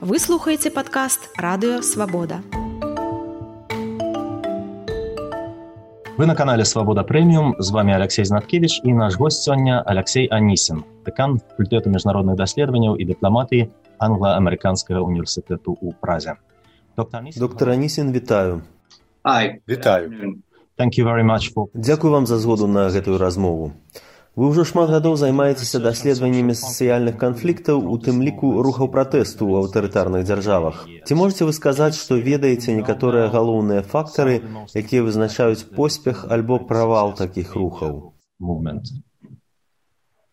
Вы слухаеце падкаст радыё свабода. Вы на канале Свобода Премиум. З вами Алексей Знаткевич і наш гость сёння Алексей Анісін, дэкан факультэту міжнародных даследаванняў і дыпламатыі англа-амерыканскага універсітэту ў празе. Доктор Анісін вітаю. Вітаю. Thank you very much for... Дзякуй вам за згоду на гэтую размову. Вы ўжо шмат гадоў займаецеся даследаваннямі сацыяльных канфліктаў, у тым ліку рухаў пратэсту ў аўтарытарных дзяржавах. Ці можете вы сказаць, што ведаеце некаторыя галоўныя фактары, якія вызначаюць поспех альбо правал такіх рухаў? movement.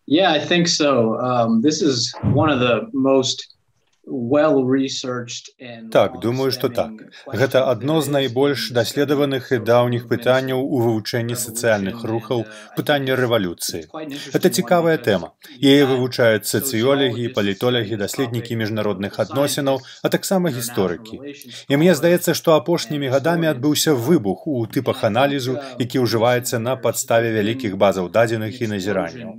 Yeah, I think so. Um, this is one of the most Так, думаю, што так. Гэта адно з найбольш даследаваных і даўніх пытанняў у вывучэнні сацыяльных рухаў пытання рэвалюцыі. Гэта цікавая тэма. Яе вывучаюць сацыёлагі, палітолягі, даследнікі міжнародных адносінаў, а таксама гісторыкі. І мне здаецца, што апошнімі гадамі адбыўся выбух у тыпах аналізу, які ўжываецца на падставе вялікіх базаў дадзеных і назіранняў.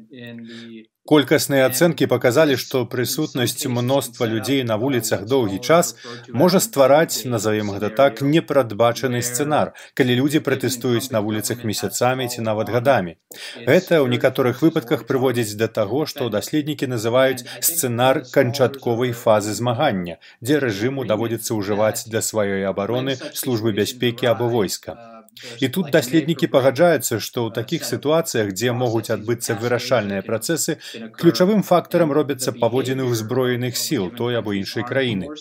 Колькасныя ацэнкі паказалі, што прысутнасць мноства людзей на вуліцах доўгі час можа ствараць, назовем гэта так, непрадбачаны сцэнар, калі людзі пратэстуюць на вуліцах месяцамі ці нават гадамі. Гэта ў некаторых выпадках прыводзіць да таго, што даследнікі называюць сцэнар канчатковай фазы змагання, дзе рэжыму даводзіцца ўжываць для сваёй абароны службы бяспекі або войска. І тут даследнікі пагаджаюцца, што ў такіх сітуацыях, дзе могуць адбыцца вырашальныя працэсы, ключавым фактарам робяцца паводзіны ўзброеных сіл той або іншай краіны.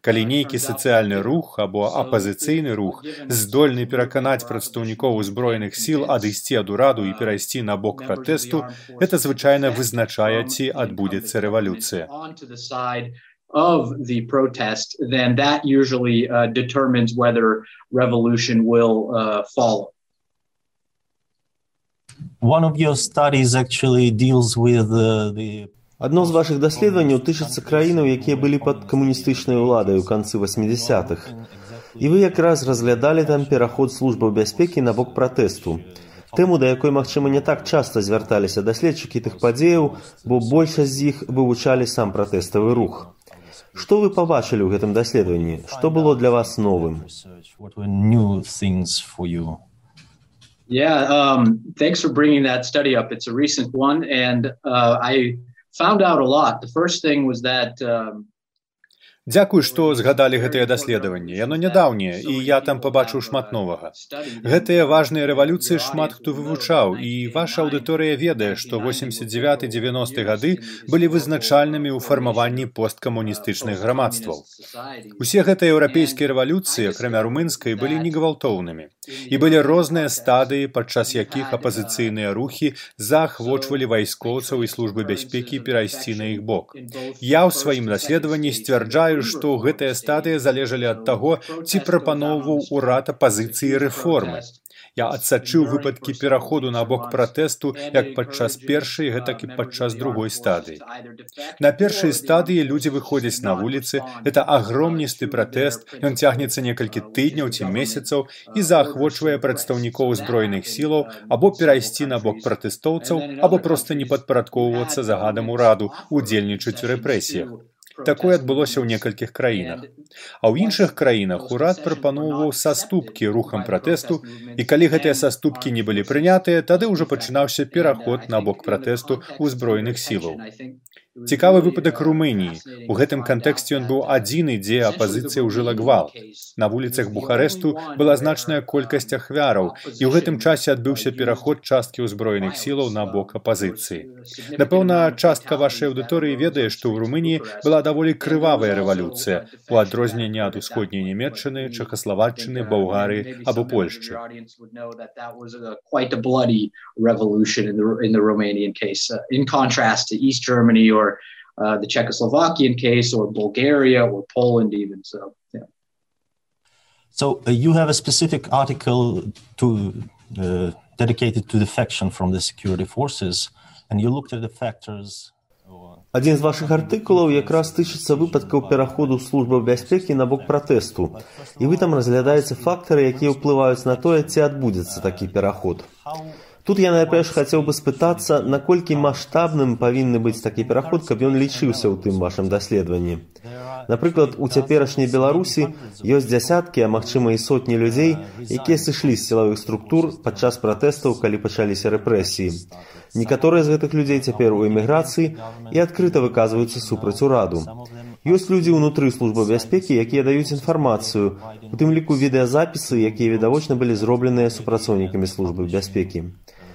Калі нейкі сацыяльны рух або апазіцыйны рух здольны пераканаць прадстаўнікоў узброеных сіл адысці ад ураду і перайсці на бок пратэсту, это звычайна вызначае ці адбудзецца рэвалюцыя of the protest, then that usually uh, determines whether revolution will uh, follow. One of your studies actually deals with uh, the Адно з вашых даследаванняў тычыцца краінаў, якія былі пад камуністычнай уладай у канцы 80-х. І вы якраз разглядалі там пераход службаў бяспекі на бок пратэсту. Тэму, да якой, магчыма, не так часта звярталіся даследчыкі тых падзеяў, бо большасць з іх вывучалі сам пратэставы рух. Што вы пабачылі ў гэтым даследаванні? Што было для вас новым? Yeah, um, thanks for bringing that study up. It's a recent one, and uh, I found out a lot. The first thing was that um, Дзякуй, што згадалі гэтыя даследаванні. Яно нядаўняе і я там пабачыў шмат новага. Гэтыя важныя рэвалюцыі шмат хто вывучаў і ваша аўдыторыя ведае, што 89-90 гады былі вызначальнымі ў фармаванні посткамуністычных грамадстваў. Усе гэтыя еўрапейскія рэвалюцыі, акрамя румынскай былі негвалтоўнымі. І былі розныя стадыі, падчас якіх апазіцыйныя рухі заахвочвалі вайскоўцаў і службы бяспекі перайсці на іх бок. Я ў сваім даследаванні сцвярджаю, што гэтыя стадыі залежалі ад таго, ці прапаноўваў урад апазіцыі рэформы. Я адсачыў выпадкі пераходу на бок пратэсту як падчас першай, гэтак і падчас другой стадыі. На першай стадыі людзі выходзяць на вуліцы, это агромністы пратэст, ён цягнецца некалькі тыдняў ці месяцаў і заахвочвае прадстаўнікоў узброеных сілаў або перайсці на бок пратэстоўцаў або проста не падпарадкоўвацца загадам ураду, удзельнічаць у рэпрэсіях. Такое адбылося ў некалькіх краінах. А ў іншых краінах урад прапаноўваў саступкі рухам пратэсту і калі гэтыя саступкі не былі прынятыя, тады ўжо пачынаўся пераход на бок пратэсту ўзброеных сілаў. Цікавы выпадак Румыніі. У гэтым кантэксце ён быў адзіны, дзе апазіцыя ўжыла гвал. На вуліцах Бухарэсту была значная колькасць ахвяраў, і ў гэтым часе адбыўся пераход часткі ўзброеных сілаў на бок апазіцыі. Напэўна, частка вашай аўдыторыі ведае, што ў Румыніі была даволі крывавая рэвалюцыя у адрозненне ад усходняй нямметчыны, чахаславаччыны, Баўгары або Польшчы. revolution in the, in the Romanian case, uh, in contrast to East Germany or uh, the Czechoslovakian case or Bulgaria or Poland even. So, yeah. So uh, you have a specific article to uh, dedicated to defection from the security forces, and you looked at the factors. Адзін з вашых артыкулаў якраз тычыцца выпадкаў пераходу службы бяспекі на бок пратэсту. І вы там разглядаеце фактары, якія ўплываюць на тое, ці адбудзецца такі пераход. Тут я найперш хацеў бы спытацца, наколькі маштабным павінны быць такі пераход, каб ён лічыўся ў тым вашым даследаванні. Напрыклад, у цяперашняй Беларусі ёсць дзясяткі, а магчыма і сотні людзей, якія сышлі з сілавых структур падчас пратэстаў, калі пачаліся рэпрэсіі. Некаторыя з гэтых людзей цяпер у эміграцыі і адкрыта выказваюцца супраць ураду. Ёсць людзі ўнутры службы бяспекі, якія даюць інфармацыю, у тым ліку відэазапісы, якія відавочна былі зробленыя супрацоўнікамі службы бяспекі.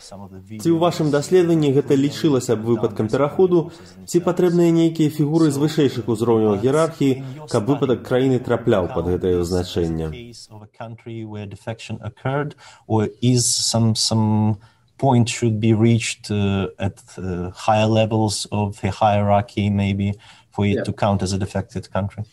Ці ў вашым даследаванні гэта лічылася б выпадкам пераходу, ці патрэбныя нейкія фігуры з вышэйшых узроўняў герархіі, каб выпадак краіны трапляў пад гэтае значэнне. point should be reached uh, at uh, higher levels of the hierarchy maybe for it yeah. to count as a defected country?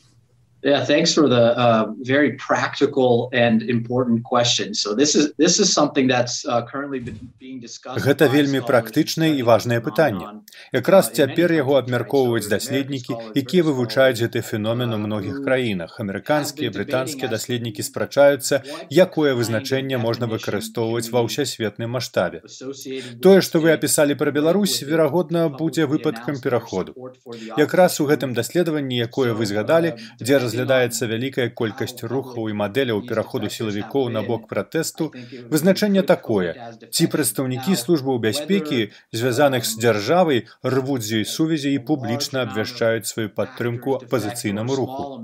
Yeah, thanks for the uh, very practical and important question. So this is this is something that's uh, currently being discussed. Гэта вельмі практычнае і важнае пытанне. Якраз цяпер яго абмяркоўваюць даследнікі, якія вывучаюць гэты феномен у многіх краінах. Амерыканскія, брытанскія даследнікі спрачаюцца, якое вызначэнне можна выкарыстоўваць ва ўсясветным маштабе. Тое, што вы апісалі пра Беларусь, верагодна, будзе выпадкам пераходу. Якраз у гэтым даследаванні, якое вы згадалі, дзе разглядаецца вялікая колькасць рухаў і мадэляў пераходу сілавікоў на бок пратэсту, вызначэнне такое: ці прадстаўнікі службаў бяспекі, звязаных з дзяржавай, рвуць з ёй сувязі і публічна абвяшчаюць сваю падтрымку апазіцыйнаму руху.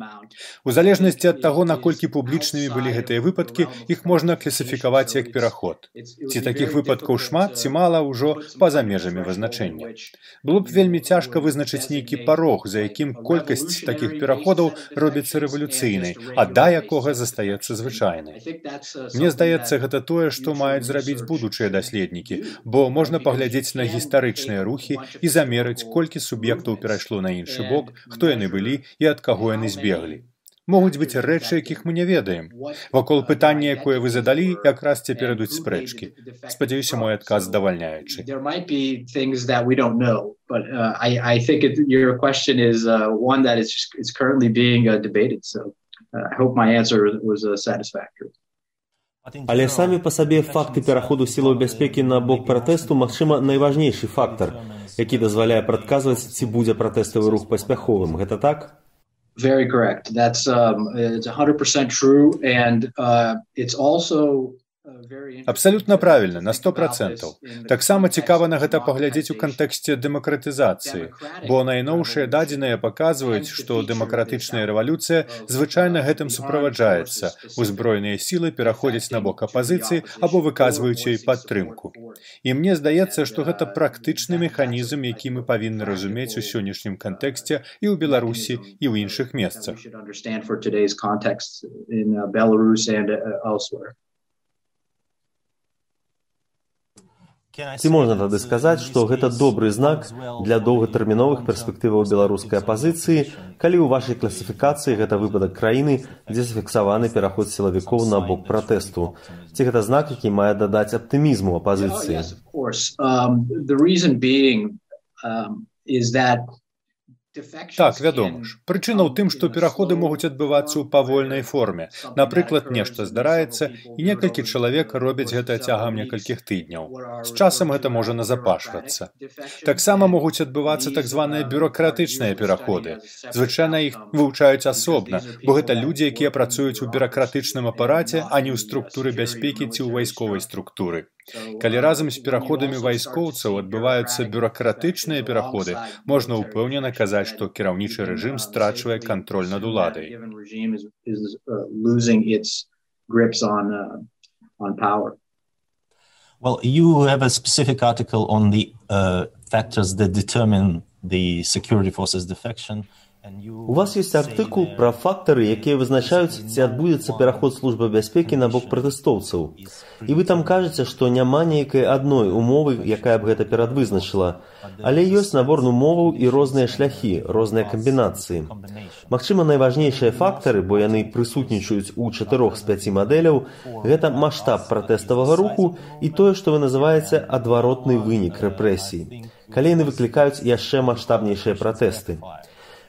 У залежнасці ад таго, наколькі публічнымі былі гэтыя выпадкі, іх можна класіфікаваць як пераход. Ці такіх выпадкаў шмат ці мала ўжо па-за межамі вызначэння. Было б вельмі цяжка вызначыць нейкі парог, за якім колькасць такіх пераходаў робіць робіцца рэвалюцыйнай, а да якога застаецца звычайнай. Мне здаецца, гэта тое, што маюць зрабіць будучыя даследнікі, бо можна паглядзець на гістарычныя рухі і замерыць, колькі суб'ектаў перайшло на іншы бок, хто яны былі і ад каго яны збеглі. Могуць быць рэчы, якіх мы не ведаем. Вакол пытання, якое вы задалі, якраз цяпер ідуць спрэчкі. Спадзяюся, мой адказ здавальняючы. But uh, I, I think it, your question is uh, one that is just, it's currently being uh, debated. So uh, I hope my answer was uh, satisfactory. Але самі па сабе факты пераходу сілаў бяспекі на бок пратэсту магчыма найважнейшы фактар, які дазваляе прадказваць, ці будзе пратэставы рух паспяховым. Гэта так? Very correct. That's um, it's 100% true. And uh, it's also Абсалютна правільна на сто процентаў. Таксама цікава на гэта паглядзець у кантэксце дэмакратызацыі, бо найноўшыя дадзеныя паказваюць, што дэмакратычная рэвалюцыя звычайна гэтым суправаджаецца. Узброеныя сілы пераходзяць на бок апазіцыі або выказваюць ёй падтрымку. І мне здаецца, што гэта практычны механізм, які мы павінны разумець у сённяшнім кантэксце і ў Беларусі і ў іншых месцах. Ці можна тады сказаць, што гэта добры знак для доўгатэрміновых перспектываў беларускай апазіцыі, калі ў вашай класіфікацыі гэта выпадак краіны, дзе зафіксаваны пераход сілавікоў на бок пратэсту. Ці гэта знак, які мае дадаць аптымізму апазіцыі? Так, вядома ж. Прычына ў тым, што пераходы могуць адбывацца ў павольнай форме. Напрыклад, нешта здараецца, і некалькі чалавек робяць гэта цягам некалькіх тыдняў. З часам гэта можа назапашвацца. Таксама могуць адбывацца так званыя бюракратычныя пераходы. Звычайна іх вывучаюць асобна, бо гэта людзі, якія працуюць у бюракратычным апараце, а не ў структуры бяспекі ці ў вайсковай структуры. Калі разам з пераходамі вайскоўцаў адбываюцца бюракратычныя пераходы, можна ўпэўнена казаць, што кіраўнічы рэжым страчвае кантроль над уладай. Well, you have a specific article on the uh, factors that determine the security forces defection. У вас ёсць артыкул пра фактары, якія вызначаюць, ці адбудзецца пераход службы бяспекі на бок пратэстоўцаў. І вы там кажаце, што няма нейкай адной умовы, якая б гэта перадвызначыла, але ёсць набор умоваў і розныя шляхі, розныя камбінацыі. Магчыма, найважнейшыя фактары, бо яны прысутнічаюць у чатырох з пяці мадэляў, гэта маштаб пратэставага руху і тое, што вы называеце адваротны вынік рэпрэсій. Калі яны выклікаюць яшчэ маштабнейшыя пратэсты.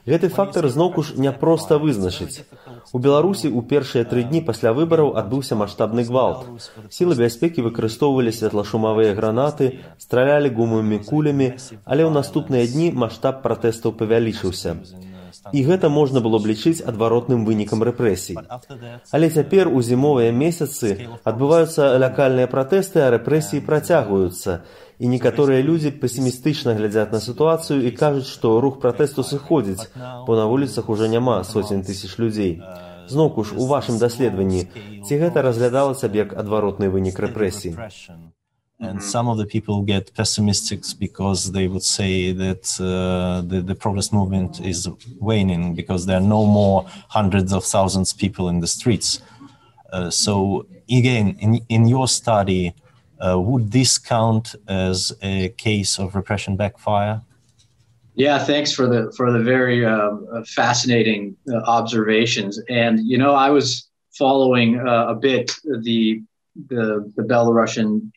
Гэты фактар зноўку ж няпроста вызначыць. У Беларусі ў першыя тры дні пасля выбараў адбыўся маштабны гвалт. Сілы бяспекі выкарыстоўвалі святлашумавыя гранаты, стралялі гумавымі кулямі, але ў наступныя дні маштаб пратэстаў павялічыўся. І гэта можна было б лічыць адваротным вынікам рэпрэсій. Але цяпер у зімовыя месяцы адбываюцца лякальныя пратэсты, а рэпрэсіі працягваюцца. І некаторыя людзі песімістычна глядзяць на сітуацыю і кажуць, што рух пратэсту сыходзіць, бо на вуліцах ужо няма соцень тысяч людзей. Зноўку ж у вашым даследаванні ці гэта разглядалася б як адваротны вынік рэпрэсій. And some of the people get pessimistic because they would say that uh, the, the protest movement is waning because there are no more hundreds of thousands of people in the streets. Uh, so again, in, in your study, uh, would this count as a case of repression backfire? Yeah, thanks for the for the very uh, fascinating uh, observations. And you know, I was following uh, a bit the the the Belarusian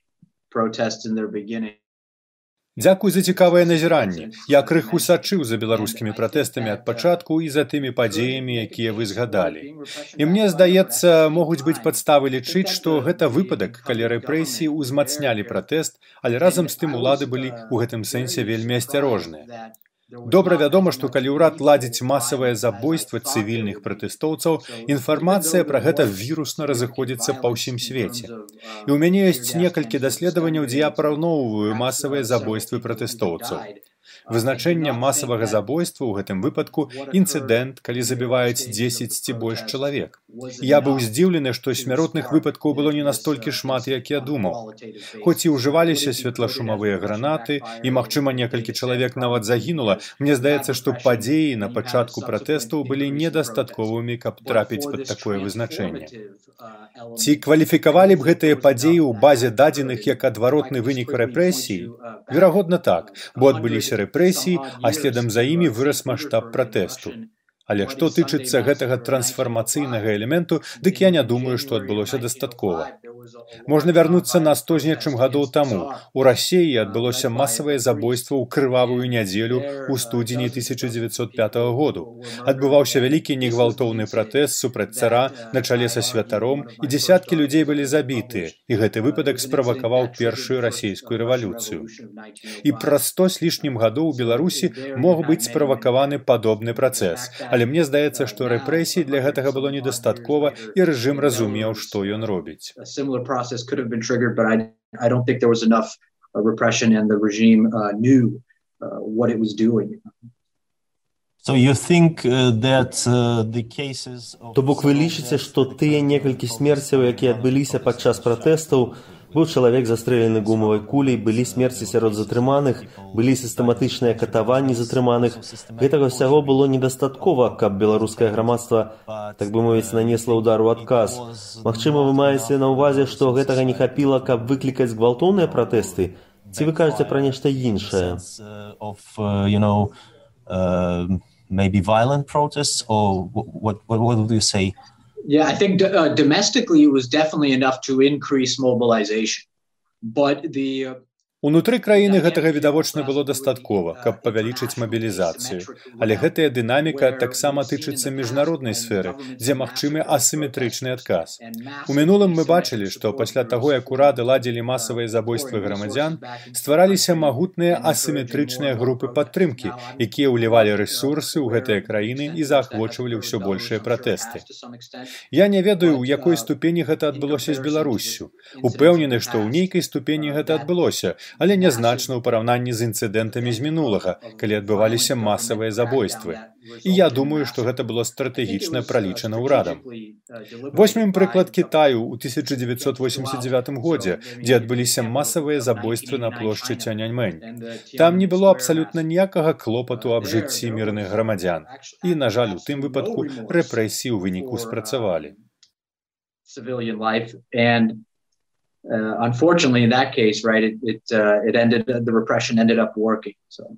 Дзякуй за цікавае назіранне. Я крыху сачыў за беларускімі пратэстамі ад пачатку і за тымі падзеямі, якія вы згадалі. І мне здаецца, могуць быць падставы лічыць, што гэта выпадак, калі рэпрэсіі ўзмацнялі пратэст, але разам з тым улады былі ў гэтым сэнсе вельмі асцярожныя. Добра вядома, што калі ўрад ладзіць масавае забойства цывільных пратэстоўцаў, інфармацыя пра гэта вірусна разыходзіцца па ўсім свеце. І ў мяне ёсць некалькі даследаванняў, дзе я параўноўваю масавыя забойствы пратэстоўцаў. Вызначэнне масавага забойства ў гэтым выпадку інцыдэнт, калі забіваюць 10 ці больш чалавек. Я быў здзіўлены, што смяротных выпадкаў было не настолькі шмат, як я думаў. Хоць і ўжываліся светлашумавыя гранаты і, магчыма, некалькі чалавек нават загінула, мне здаецца, што падзеі на пачатку пратэстаў былі недастатковымі, каб трапіць пад такое вызначэнне. Ці кваліфікавалі б гэтыя падзеі ў базе дадзеных як адваротны вынік рэпрэсій? Верагодна так, бо адбыліся рэпрэсіі, а следам за імі вырас маштаб пратэсту. Але што тычыцца гэтага трансфармацыйнага элементу, дык я не думаю, што адбылося дастаткова. Можна вярнуцца на сто з нечым гадоў таму. У рассеі адбылося масавае забойства ў крывавую нядзелю ў студзені 1905 году. Адбываўся вялікі негвалтоўны пратэст супраць цара на чале са святаром і дзясяткі людзей былі забітыя, і гэты выпадак справакаваў першую расійскую рэвалюцыю. І праз сто з лішнім гадоў у Беларусі мог быць справакаваны падобны працэс. Але мне здаецца, што рэпрэсій для гэтага было недастаткова і рэжым разумеў, што ён робіць I, don't think there was enough uh, repression and the regime uh, knew uh, what it was doing. So you think uh, that uh, the cases of... То бок вы лічыце, што тыя некалькі смерцяў, якія адбыліся падчас пратэстаў, быў чалавек застрэлены гумавай куляй, былі смерці сярод затрыманых, былі сістэматычныя катаванні затрыманых. Гэтага ўсяго было недастаткова, каб беларускае грамадства, так бы мовіць, нанесла удар у адказ. Магчыма, вы маеце на ўвазе, што гэтага не хапіла, каб выклікаць гвалтоўныя пратэсты, ці вы кажаце пра нешта іншае? Uh, uh, maybe violent protests or what, what, what would you say? Yeah, I think uh, domestically it was definitely enough to increase mobilization. But the uh, Унутры краіны гэтага відавочна было дастаткова, каб павялічыць мабілізацыю. Але гэтая дынаміка таксама тычыцца міжнароднай сферы, дзе магчымы асіметрычны адказ. У мінулым мы бачылі, што пасля таго, як урады ладзілі масавыя забойствы грамадзян, ствараліся магутныя асіметрычныя групы падтрымкі, якія ўлівалі рэсурсы ў гэтыя краіны і заахвочвалі ўсё большыя пратэсты. Я не ведаю, у якой ступені гэта адбылося з Беларусю. Упэўнены, што ў нейкай ступені гэта адбылося, але нязначна ў параўнанні з інцыдэнтамі з мінулага, калі адбываліся масавыя забойствы. І я думаю, што гэта было стратэгічна пралічана ўрадам. Возьмем прыклад Кітаю ў 1989 годзе, дзе адбыліся масавыя забойствы на плошчы Цяняньмэнь. Там не было абсалютна ніякага клопату аб жыцці мірных грамадзян. І, на жаль, у тым выпадку рэпрэсіі ў выніку спрацавалі. civilian life and uh, unfortunately, in that case, right, it it, uh, it ended the repression ended up working. So.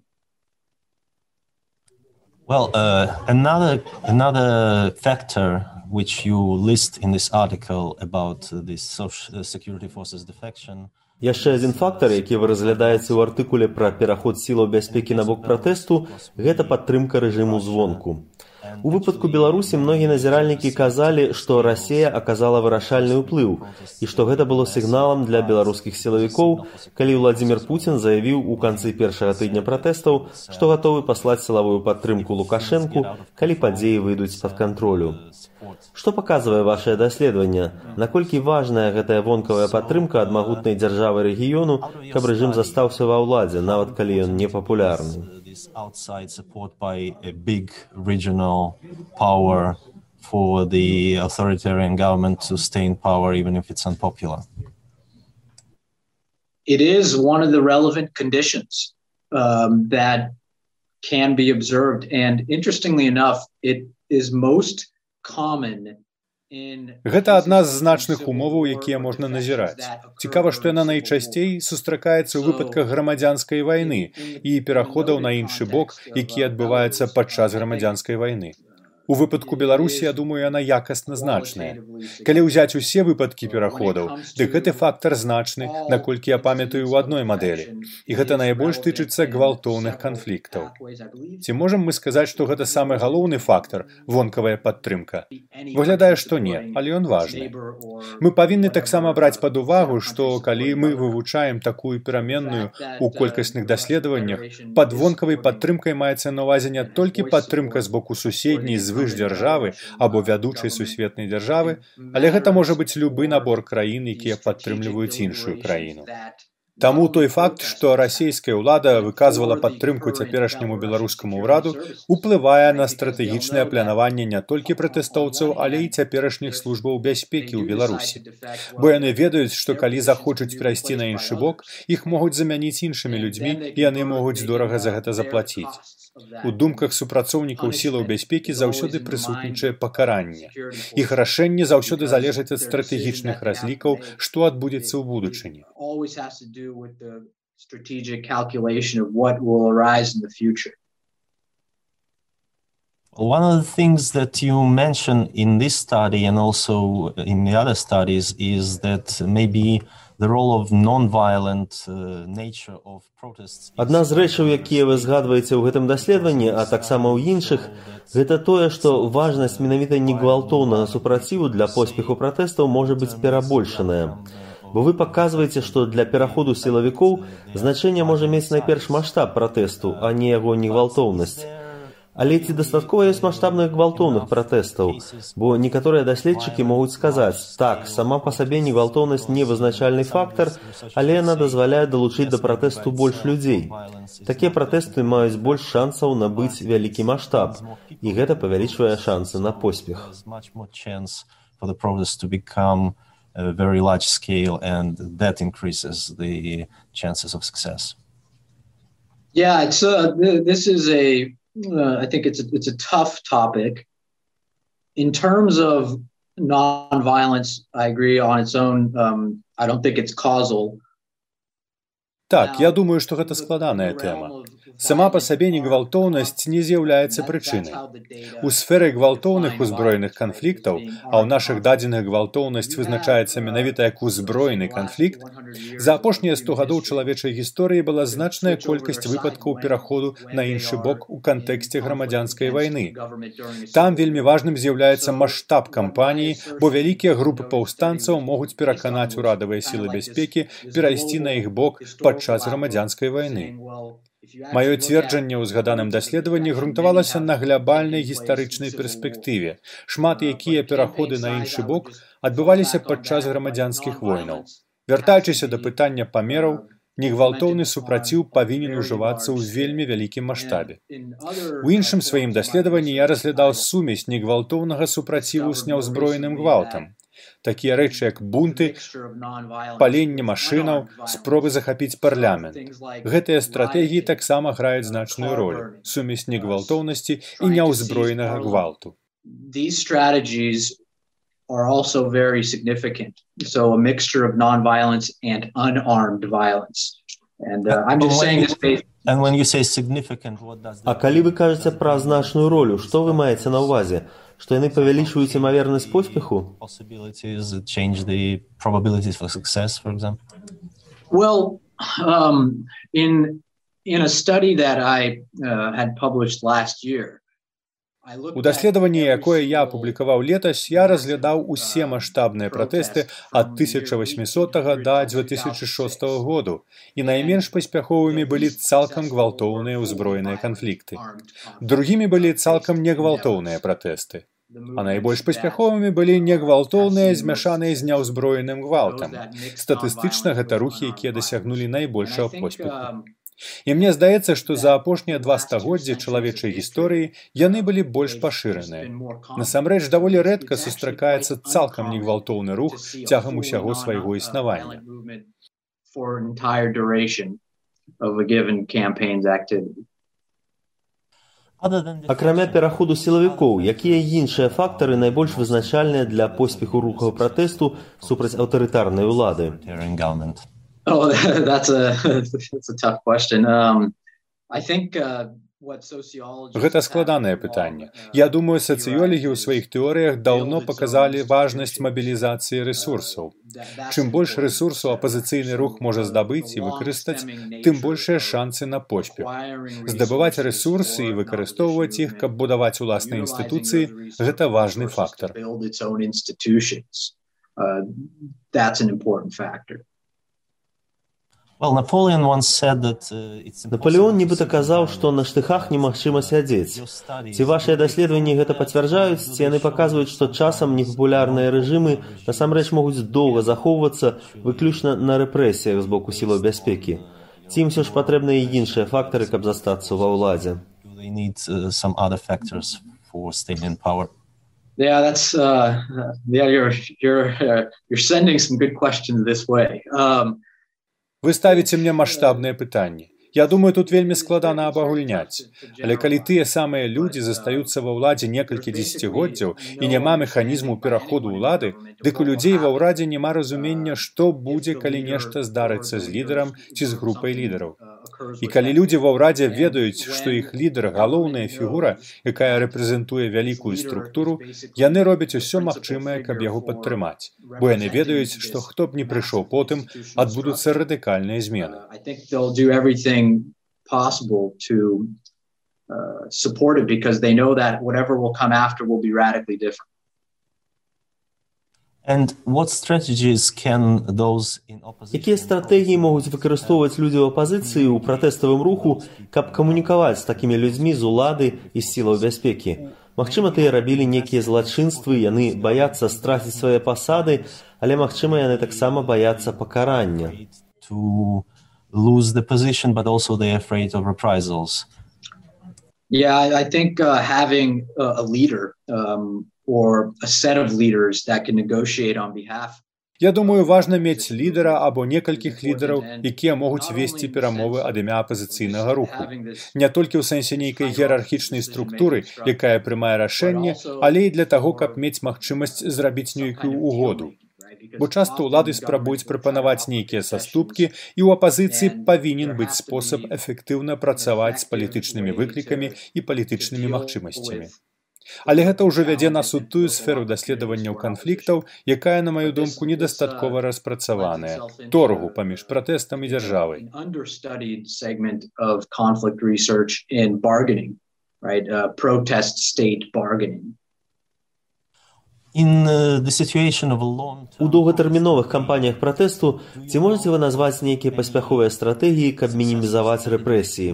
Well, uh, another another factor which you list in this article about the social security forces defection. Яшчэ адзін фактар, які вы разглядаеце ў артыкуле пра пераход сілаў бяспекі на бок пратэсту, гэта падтрымка рэжыму звонку. У выпадку Беларусі многія назіральнікі казалі, што Расія аказала вырашальны ўплыў і што гэта было сігналам для беларускіх сілавікоў, калі Владзімир Путін заявіў у канцы першага тыдня пратэстаў, што гатовы паслаць сілавую падтрымку Лукашэнку, калі падзеі выйдуць з-пад кантролю. Што паказвае вашее даследаванне, наколькі важная гэтая вонкавая падтрымка ад магутнай дзяржавы рэгіёну, каб рэжым застаўся ва ўладзе, нават калі ён this outside support by a big regional power for the authoritarian government to stay in power, even if it's unpopular? It is one of the relevant conditions um, that can be observed. And interestingly enough, it is most common Гэта адна з значных умоваў, якія можна назіраць. Цікава, што яна найчасцей сустракаецца ў выпадках грамадзянскай вайны і пераходаў на іншы бок, які адбываецца падчас грамадзянскай вайны. У выпадку Беларусі, я думаю, яна якасна значная. Калі ўзяць усе выпадкі пераходаў, дык гэты фактар значны, наколькі я памятаю ў адной мадэлі. І гэта найбольш тычыцца гвалтоўных канфліктаў. Ці можам мы сказаць, што гэта самы галоўны фактар вонкавая падтрымка. Выглядае, што не, але ён важны. Мы павінны таксама браць пад увагу, што калі мы вывучаем такую пераменную у колькасных даследаваннях, пад вонкавай падтрымкай маецца на ўвазе не толькі падтрымка з боку суседняй з звыш дзяржавы або вядучай сусветнай дзяржавы, але гэта можа быць любы набор краін, якія падтрымліваюць іншую краіну. Таму той факт, што расійская ўлада выказвала падтрымку цяперашняму беларускаму ўраду, уплывае на стратэгічнае планаванне не толькі пратэстоўцаў, але і цяперашніх службаў бяспекі ў Беларусі. Бо яны ведаюць, што калі захочуць перайсці на іншы бок, іх могуць замяніць іншымі людзьмі і яны могуць дорага за гэта заплаціць. У думках супрацоўнікаў сілаў бяспекі заўсёды прысутнічае пакаранне. Іх рашэнні заўсёды залежаць ад стратэгічных разлікаў, што адбудзецца ў будучыні. strategic calculation of what will arise in the future. One of the things that you mention in this study and also in the other studies is that maybe uh, Адна з рэчаў, якія вы згадваеце ў гэтым даследаванні, а таксама ў іншых, гэта тое, што важнасць менавіта негвалтоўнага супраціву для поспеху пратэстаў можа быць перабольшаная. Бо вы паказваеце, што для пераходу сілавікоў значэнне можа мець найперш маштаб пратэсту, а не яго негвалтоўнасць. Але ці дастаткова ёсць маштабных гвалтоўных пратэстаў, бо некаторыя даследчыкі могуць сказаць: так, сама па сабе негвалтоўнасць не вызначальны фактар, але яна дазваляе далучыць да пратэсту больш людзей. Такія пратэсты маюць больш шансаў набыць вялікі маштаб, і гэта павялічвае шансы на поспех. very large scale and that increases the chances of success. Yeah, it's uh, this is a uh, I think it's a, it's a tough topic. In terms of nonviolence, I agree on its own. Um, I don't think it's causal. Так, я думаю, што гэта складаная тэма. Сама па сабе негвалтоўнасць не з'яўляецца прычынай. У сферы гвалтоўных узброеных канфліктаў, а ў нашых дадзеных гвалтоўнасць вызначаецца менавіта як узброены канфлікт, за апошнія 100 гадоў чалавечай гісторыі была значная колькасць выпадкаў пераходу на іншы бок у кантэксце грамадзянскай вайны. Там вельмі важным з'яўляецца маштаб кампаніі, бо вялікія групы паўстанцаў могуць пераканаць урадавыя сілы бяспекі перайсці на іх бок падчас грамадзянскай вайны. Маё цверджанне ў згаданым даследаванні грунтавалася на глябальнай гістарычнай перспектыве. Шмат якія пераходы на іншы бок адбываліся падчас грамадзянскіх войнаў. Вяртаючыся да пытання памераў, негвалтоўны супраціў павінен ужывацца ў вельмі вялікім маштабе. У іншым сваім даследаванні я разглядаў сумесь негвалтоўнага супраціву з няўзброеным гвалтам такія рэчы як бунты паленне машынаў спробы захапіць парламент. Гэтыя стратэгіі таксама граюць значную ролю сумесь негвалтоўнасці і няўзброенага гвалту. These strategies are also very significant. So a mixture of nonviolence and unarmed violence. And uh, i'm just saying this based And when you say significant, what does А калі вы кажаце пра значную ролю, што вы маеце на ўвазе? Што яны павялічваюць імавернасць поспеху well um, in in a study that I uh, had published last year У даследаванні, якое я апублікаваў летась, я разглядаў усе маштабныя пратэсты ад 1800 да 2006 году, і найменш паспяховымі былі цалкам гвалтоўныя ўзброеныя канфлікты. Другімі былі цалкам негвалтоўныя пратэсты. А найбольш паспяховымі былі негвалтоўныя змяшаныя з няўзброеным гвалтам. Статыстычна гэта рухі, якія дасягнулі найбольшага поспеху. І мне здаецца, што за апошнія два стагоддзі чалавечай гісторыі яны былі больш пашыраныя. Насамрэч даволі рэдка сустракаецца цалкам негвалтоўны рух цягам усяго свайго існавання. Акрамя пераходу сілавікоў, якія іншыя фактары найбольш вызначальныя для поспеху рухаў пратэсту супраць аўтарытарнай улады. Oh, that's a that's a tough question. Um, I think uh, Гэта складанае пытанне. Я думаю, сацыёлігі ў сваіх тэорыях даўно паказалі важнасць мабілізацыі рэсурсаў. Чым больш рэсурсаў апазіцыйны рух можа здабыць і выкарыстаць, тым большыя шансы на поспех. Здабываць рэсурсы і выкарыстоўваць іх, каб будаваць уласныя інстытуцыі, гэта важны фактар. Uh, that's an important factor. Uh, Наполеон нібыта казаў, што на штыхах немагчыма сядзець. Ці вашыя даследаванні гэта пацвярджаюць, ці яны паказваюць, што часам непапулярныя рэжымы насамрэч могуць доўга захоўвацца выключна на рэпрэсіях з боку сілаў бяспекі. Ці ім ўсё ж патрэбныя і іншыя фактары, каб застацца ва ўладзе. Yeah, that's uh, yeah, you're you're uh, you're sending some good questions this way. Um, Вы ставіце мне маштабныя пытанні. Я думаю, тут вельмі складана абагульняць. Але калі тыя самыя людзі застаюцца ва ўладзе некалькі дзесяцігоддзяў і няма механізму пераходу ўлады, дык у людзей ва ўрадзе няма разумення, што будзе, калі нешта здарыцца з лідарам ці з групай лідараў. І калі людзі ва ўрадзе ведаюць, што іх лідар галоўная фігура, якая рэпрэзентуе вялікую структуру, яны робяць усё магчымае, каб яго падтрымаць. Бо яны ведаюць, што хто б не прыйшоў потым, адбудуцца радыкальныя змены. possible to uh, support it because they know that whatever will come after will be radically different. Якія стратэгіі могуць выкарыстоўваць людзі ў апазіцыі ў пратэставым руху, каб камунікаваць з такімі людзьмі з улады і з сілаў бяспекі? Магчыма, тыя рабілі нейкія злачынствы, яны баяцца страціць свае пасады, але магчыма, яны таксама баяцца пакарання. lose the position, but also they're afraid of reprisals. Yeah, I think uh, having a leader um, or a set of leaders that can negotiate on behalf Я думаю, важна мець лідара або некалькіх лідараў, якія могуць весці перамовы ад імя апазіцыйнага руху. Не толькі ў сэнсе нейкай іерархічнай структуры, якая прымае рашэнне, але і для таго, каб мець магчымасць зрабіць нейкую угоду. Бо часта ўлады спрабуюць прапанаваць нейкія саступкі і ў апазіцыі павінен быць спосаб эфектыўна працаваць з палітычнымі выклікамі і палітычнымі магчымасцямі. Але гэта ўжо вядзе нас у тую сферу даследаванняў канфліктаў, якая, на маю думку, недастаткова распрацаваная торгу паміж пратэстам і дзяржавай. Right, uh, protest state bargaining. У доўгатэрміновых кампаніях пратэсту ці можаце вы назваць нейкія паспяховыя стратэгіі, каб мінімізаваць рэпрэсіі?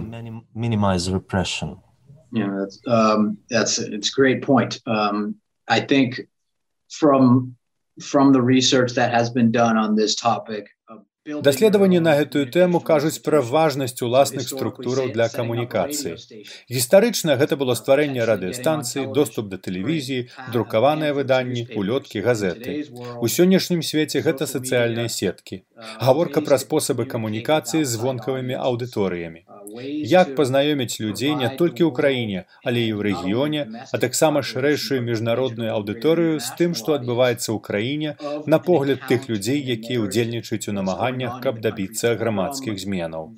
Yeah, that's, um, that's it's a great point. Um, I think from from the research that has been done on this topic, Даследаванні на гэтую тэму кажуць пра важнасць уласных структураў для камунікацыі. Гістарычна гэта было стварэнне радыёстанцыі, доступ да тэлевізіі, друкаваныя выданні, улёткі газеты. У сённяшнім свеце гэта сацыяльныя сеткі. Гаворка пра спосабы камунікацыі з вонкавымі аўдыторыямі. Як пазнаёміць людзей не толькі ў краіне, але і ў рэгіёне, а таксама шырэйшую міжнародную аўдыторыю з тым, што адбываецца ў краіне, на погляд тых людзей, якія ўдзельнічаюць у намаганнях, каб дабіцца грамадскіх зменаў.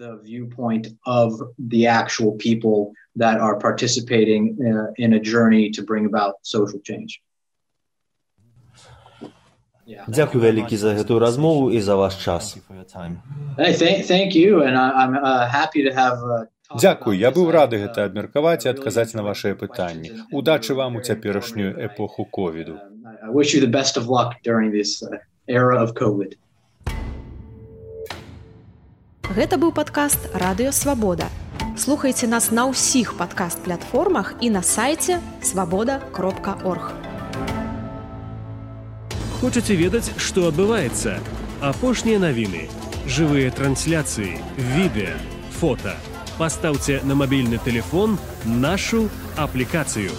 that are participating uh, in a journey to bring about social change. Дзякуй вялікі за гэтую размову і за ваш час. Hey, thank, thank you and I'm uh, happy to have uh, Дзякуй я быў рады гэта абмеркаваць і адказаць на вашыя пытанні. удачы вам у цяперашнюю эпоху ковіду. Гэта быў падкаст радыёвабода. Слухайце нас на ўсіх падкаст-платформах і на сайце свабода кропка орг. Хочаце ведаць, што адбываецца? Апошнія навіны, жывыя трансляцыі, відэа, фота. Пастаўце на мабільны телефон нашу аплікацыю.